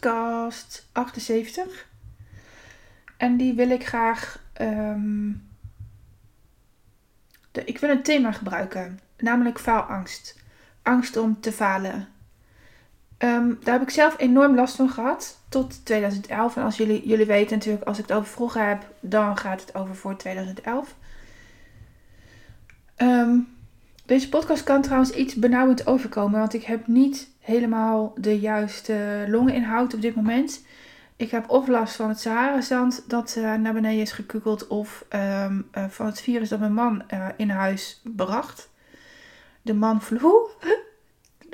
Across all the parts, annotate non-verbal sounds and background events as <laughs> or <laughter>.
podcast 78. En die wil ik graag. ehm, de, ik wil een thema gebruiken, namelijk faalangst. Angst om te falen. Ehm, daar heb ik zelf enorm last van gehad tot 2011. En als jullie, jullie weten natuurlijk, als ik het over vroeger heb, dan gaat het over voor 2011. Ehm, deze podcast kan trouwens iets benauwend overkomen, want ik heb niet helemaal de juiste longeninhoud op dit moment. Ik heb of last van het Sahara-zand dat eh, naar beneden is gekukeld, of ehm, eh, van het virus dat mijn man eh, in huis bracht. De man vloe. <laughs>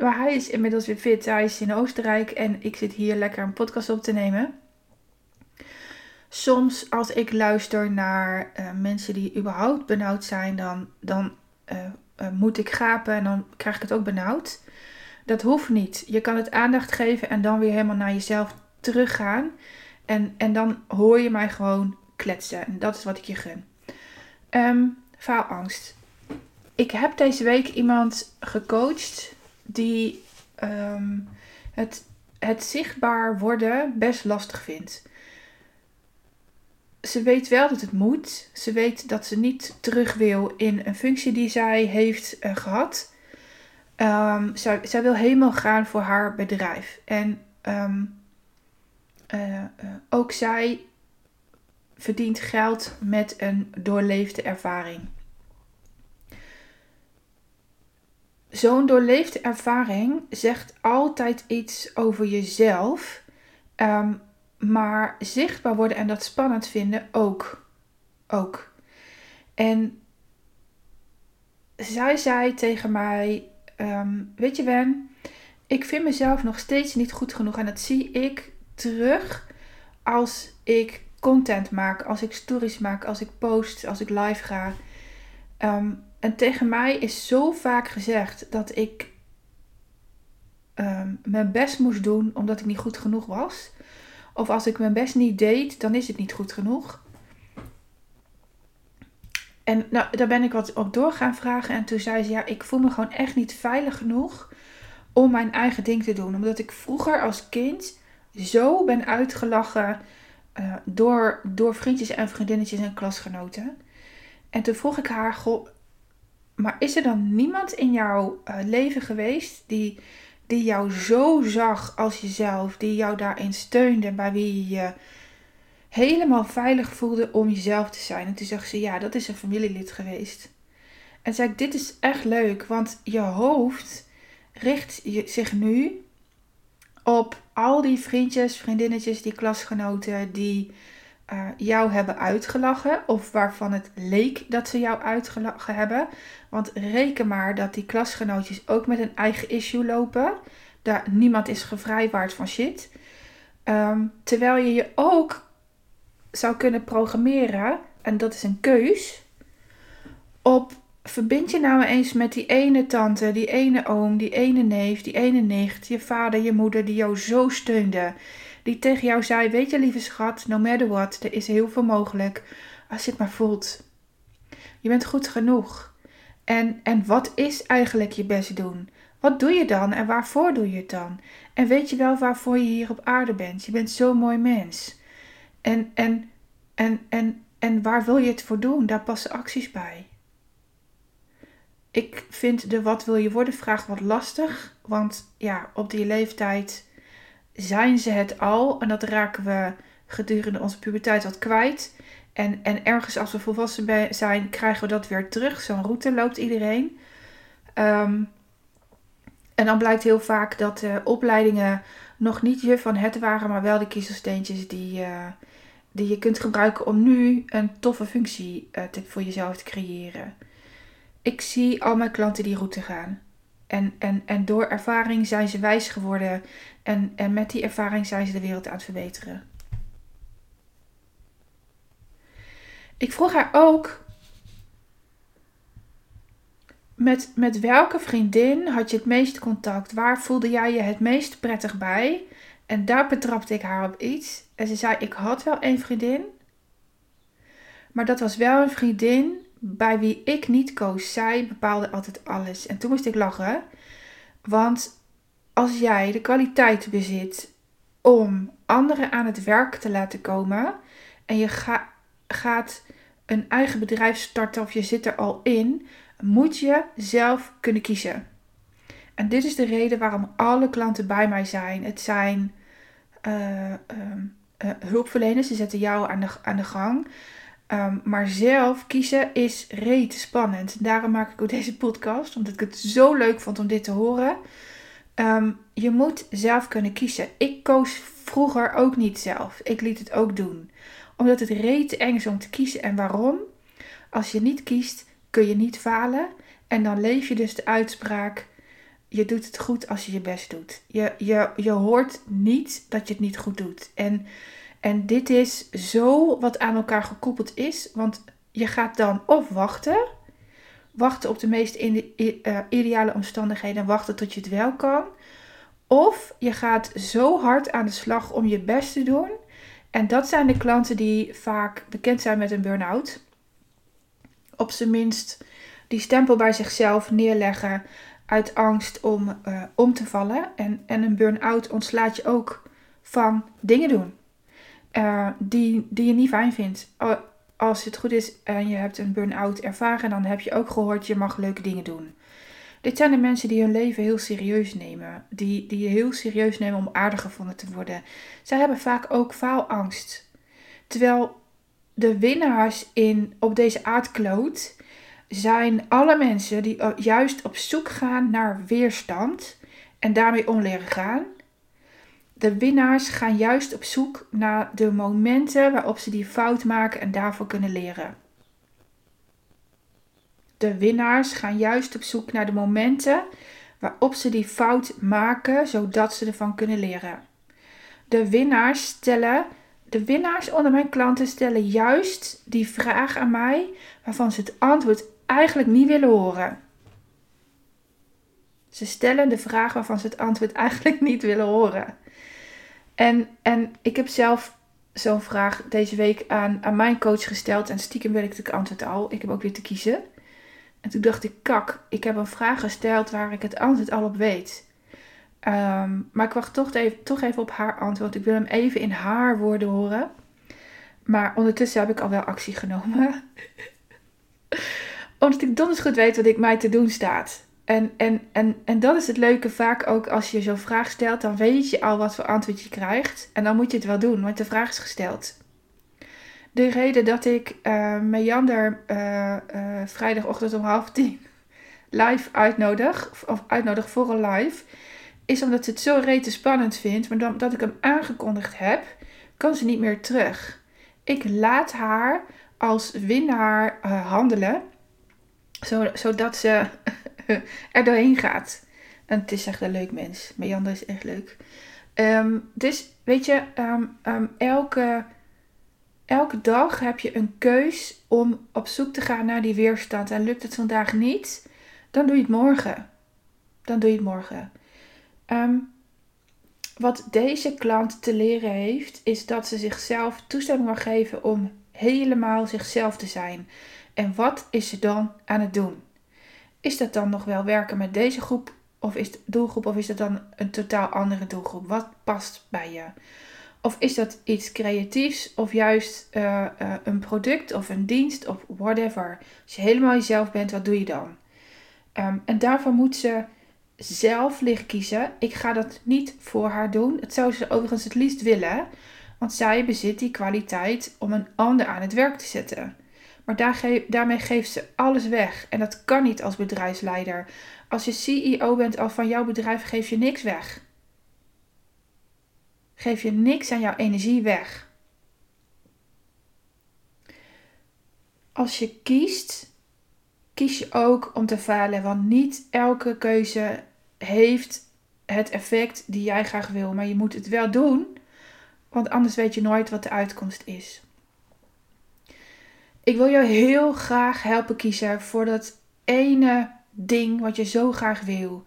Maar hij is inmiddels weer fit. Hij is in Oostenrijk en ik zit hier lekker een podcast op te nemen. Soms als ik luister naar mensen die überhaupt benauwd zijn, dan, dan eh, moet ik gapen en dan krijg ik het ook benauwd. Dat hoeft niet. Je kan het aandacht geven en dan weer helemaal naar jezelf teruggaan. En, en dan hoor je mij gewoon kletsen. En dat is wat ik je gun. Ehm faalangst. Ik heb deze week iemand gecoacht die ehm, het, het zichtbaar worden best lastig vindt. Ze weet wel dat het moet. Ze weet dat ze niet terug wil in een functie die zij heeft eh, gehad. Ehm, zij, zij wil helemaal gaan voor haar bedrijf. En ehm, eh, eh, ook zij verdient geld met een doorleefde ervaring. Zo'n doorleefde ervaring zegt altijd iets over jezelf. Ehm, maar zichtbaar worden en dat spannend vinden ook. Ook. En zij zei tegen mij: ehm, Weet je, Wen, ik vind mezelf nog steeds niet goed genoeg. En dat zie ik terug als ik content maak, als ik stories maak, als ik post, als ik live ga. Ehm, en tegen mij is zo vaak gezegd dat ik ehm, mijn best moest doen omdat ik niet goed genoeg was. Of als ik mijn best niet deed, dan is het niet goed genoeg. En nou, daar ben ik wat op door gaan vragen. En toen zei ze, ja, ik voel me gewoon echt niet veilig genoeg om mijn eigen ding te doen. Omdat ik vroeger als kind zo ben uitgelachen uh, door, door vriendjes en vriendinnetjes en klasgenoten. En toen vroeg ik haar, goh, maar is er dan niemand in jouw uh, leven geweest die, die jou zo zag als jezelf, die jou daarin steunde, bij wie je je helemaal veilig voelde om jezelf te zijn? En toen zegt ze, ja, dat is een familielid geweest. En zei ik, dit is echt leuk, want je hoofd richt zich nu op al die vriendjes, vriendinnetjes, die klasgenoten die uh, jou hebben uitgelachen. Of waarvan het leek dat ze jou uitgelachen hebben. Want reken maar dat die klasgenootjes ook met een eigen issue lopen. Daar, niemand is gevrijwaard van shit. Um, terwijl je je ook zou kunnen programmeren, en dat is een keus, op verbind je nou eens met die ene tante, die ene oom, die ene neef, die ene nicht, je vader, je moeder die jou zo steunde. Die tegen jou zei: Weet je, lieve schat, no matter what, er is heel veel mogelijk als je het maar voelt. Je bent goed genoeg. En, en wat is eigenlijk je best doen? Wat doe je dan en waarvoor doe je het dan? En weet je wel waarvoor je hier op aarde bent? Je bent zo'n mooi mens. En, en, en, en, en waar wil je het voor doen? Daar passen acties bij. Ik vind de wat wil je worden vraag wat lastig. Want ja, op die leeftijd zijn ze het al. En dat raken we gedurende onze puberteit wat kwijt. En, en ergens als we volwassen zijn, krijgen we dat weer terug. Zo'n route loopt iedereen. Um, en dan blijkt heel vaak dat de opleidingen nog niet je van het waren, maar wel de kiezelsteentjes die, uh, die je kunt gebruiken om nu een toffe functie te, voor jezelf te creëren. Ik zie al mijn klanten die route gaan. En, en, en door ervaring zijn ze wijs geworden. En, en met die ervaring zijn ze de wereld aan het verbeteren. Ik vroeg haar ook. Met, met welke vriendin had je het meest contact? Waar voelde jij je het meest prettig bij? En daar betrapte ik haar op iets. En ze zei: Ik had wel een vriendin. Maar dat was wel een vriendin bij wie ik niet koos. Zij bepaalde altijd alles. En toen moest ik lachen. Want als jij de kwaliteit bezit om anderen aan het werk te laten komen en je ga, gaat een eigen bedrijf starten of je zit er al in, moet je zelf kunnen kiezen. En dit is de reden waarom alle klanten bij mij zijn. Het zijn uh, hulpverleners, die zetten jou aan de, aan de gang. Um, maar zelf kiezen is reet spannend. Daarom maak ik ook deze podcast, omdat ik het zo leuk vond om dit te horen. Um, je moet zelf kunnen kiezen. Ik koos vroeger ook niet zelf. Ik liet het ook doen. Omdat het reet eng is om te kiezen. En waarom? Als je niet kiest, kun je niet falen. En dan leef je dus de uitspraak: je doet het goed als je je best doet. Je, je, je hoort niet dat je het niet goed doet. En, en dit is zo wat aan elkaar gekoppeld is. Want je gaat dan of wachten. Wachten op de meest eh, ideale omstandigheden. Wachten tot je het wel kan. Of je gaat zo hard aan de slag om je best te doen. En dat zijn de klanten die vaak bekend zijn met een burn-out. Op zijn minst die stempel bij zichzelf neerleggen uit angst om uh, om te vallen. En, en een burn-out ontslaat je ook van dingen doen uh, die, die je niet fijn vindt. Als het goed is en je hebt een burn-out ervaren, dan heb je ook gehoord je mag leuke dingen doen. Dit zijn de mensen die hun leven heel serieus nemen. Die, die je heel serieus nemen om aardig gevonden te worden. Zij hebben vaak ook faalangst. Terwijl de winnaars in, op deze aardkloot zijn alle mensen die juist op zoek gaan naar weerstand en daarmee om leren gaan. De winnaars gaan juist op zoek naar de momenten waarop ze die fout maken en daarvoor kunnen leren. De winnaars gaan juist op zoek naar de momenten waarop ze die fout maken, zodat ze ervan kunnen leren. De winnaars stellen, de winnaars onder mijn klanten stellen juist die vraag aan mij waarvan ze het antwoord eigenlijk niet willen horen. Ze stellen de vraag waarvan ze het antwoord eigenlijk niet willen horen. En, en ik heb zelf zo'n vraag deze week aan, aan mijn coach gesteld. En stiekem weet ik het antwoord al. Ik heb ook weer te kiezen. En toen dacht ik, kak, ik heb een vraag gesteld waar ik het antwoord al op weet. Ehm, maar ik wacht toch even, toch even op haar antwoord. Ik wil hem even in haar woorden horen. Maar ondertussen heb ik al wel actie genomen. <laughs> Omdat ik donders goed weet wat ik mij te doen staat. En, en, en, en dat is het leuke vaak ook als je zo'n vraag stelt, dan weet je al wat voor antwoord je krijgt. En dan moet je het wel doen, want de vraag is gesteld. De reden dat ik uh, Meander uh, vrijdagochtend om half tien <laughs> live uitnodig, of uitnodig voor een live, is omdat ze het zo rete spannend vindt. Maar dan, dat ik hem aangekondigd heb, kan ze niet meer terug. Ik laat haar als winnaar handelen, zodat ze <laughs> <laughs> er doorheen gaat. En het is echt een leuk mens. Meander is echt leuk. Um, dus weet je, um, um, elke elke dag heb je een keus om op zoek te gaan naar die weerstand. En lukt het vandaag niet, dan doe je het morgen. Dan doe je het morgen. Wat deze klant te leren heeft, is dat ze zichzelf toestemming mag geven om helemaal zichzelf te zijn. En wat is ze dan aan het doen? Is dat dan nog wel werken met deze groep of is het doelgroep of is dat dan een totaal andere doelgroep? Wat past bij je? Of is dat iets creatiefs of juist uh, uh, een product of een dienst of whatever? Als je helemaal jezelf bent, wat doe je dan? Um, en daarvoor moet ze zelf licht kiezen. Ik ga dat niet voor haar doen. Het zou ze overigens het liefst willen, want zij bezit die kwaliteit om een ander aan het werk te zetten. Maar daar daarmee geeft ze alles weg. En dat kan niet als bedrijfsleider. Als je CEO bent al van jouw bedrijf, geef je niks weg geef je niks aan jouw energie weg. Als je kiest, kies je ook om te falen, want niet elke keuze heeft het effect die jij graag wil, maar je moet het wel doen, want anders weet je nooit wat de uitkomst is. Ik wil jou heel graag helpen kiezen voor dat ene ding wat je zo graag wil.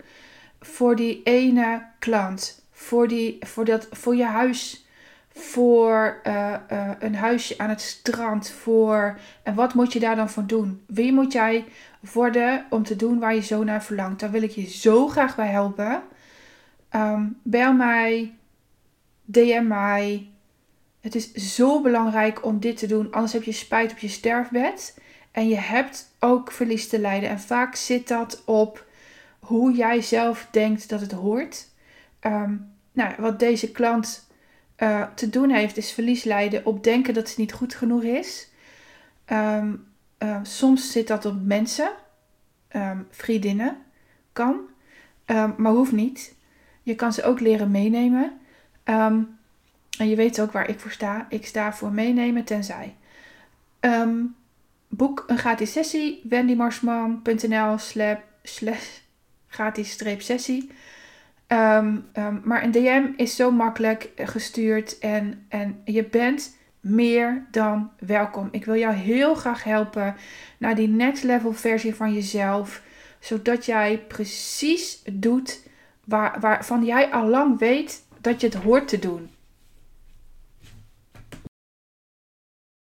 Voor die ene klant voor, die, voor, dat, voor je huis, voor uh, uh, een huisje aan het strand, voor... En wat moet je daar dan voor doen? Wie moet jij worden om te doen waar je zo naar verlangt? Daar wil ik je zo graag bij helpen. Um, bel mij DM mij. Het is zo belangrijk om dit te doen, anders heb je spijt op je sterfbed. En je hebt ook verlies te lijden. En vaak zit dat op hoe jij zelf denkt dat het hoort. Ehm, nou, wat deze klant uh, te doen heeft, is verlies lijden op denken dat het niet goed genoeg is. Ehm, ehm, soms zit dat op mensen, vriendinnen, kan, maar hoeft niet. Je kan ze ook leren meenemen. En je weet ook waar ik voor sta. Ik sta voor meenemen tenzij. boek een gratis sessie, wendymarsman.nl slash gratis sessie. Ehm, ehm, maar een DM is zo makkelijk gestuurd en, en je bent meer dan welkom. Ik wil jou heel graag helpen naar die next level versie van jezelf. Zodat jij precies doet waar, waarvan jij al lang weet dat je het hoort te doen.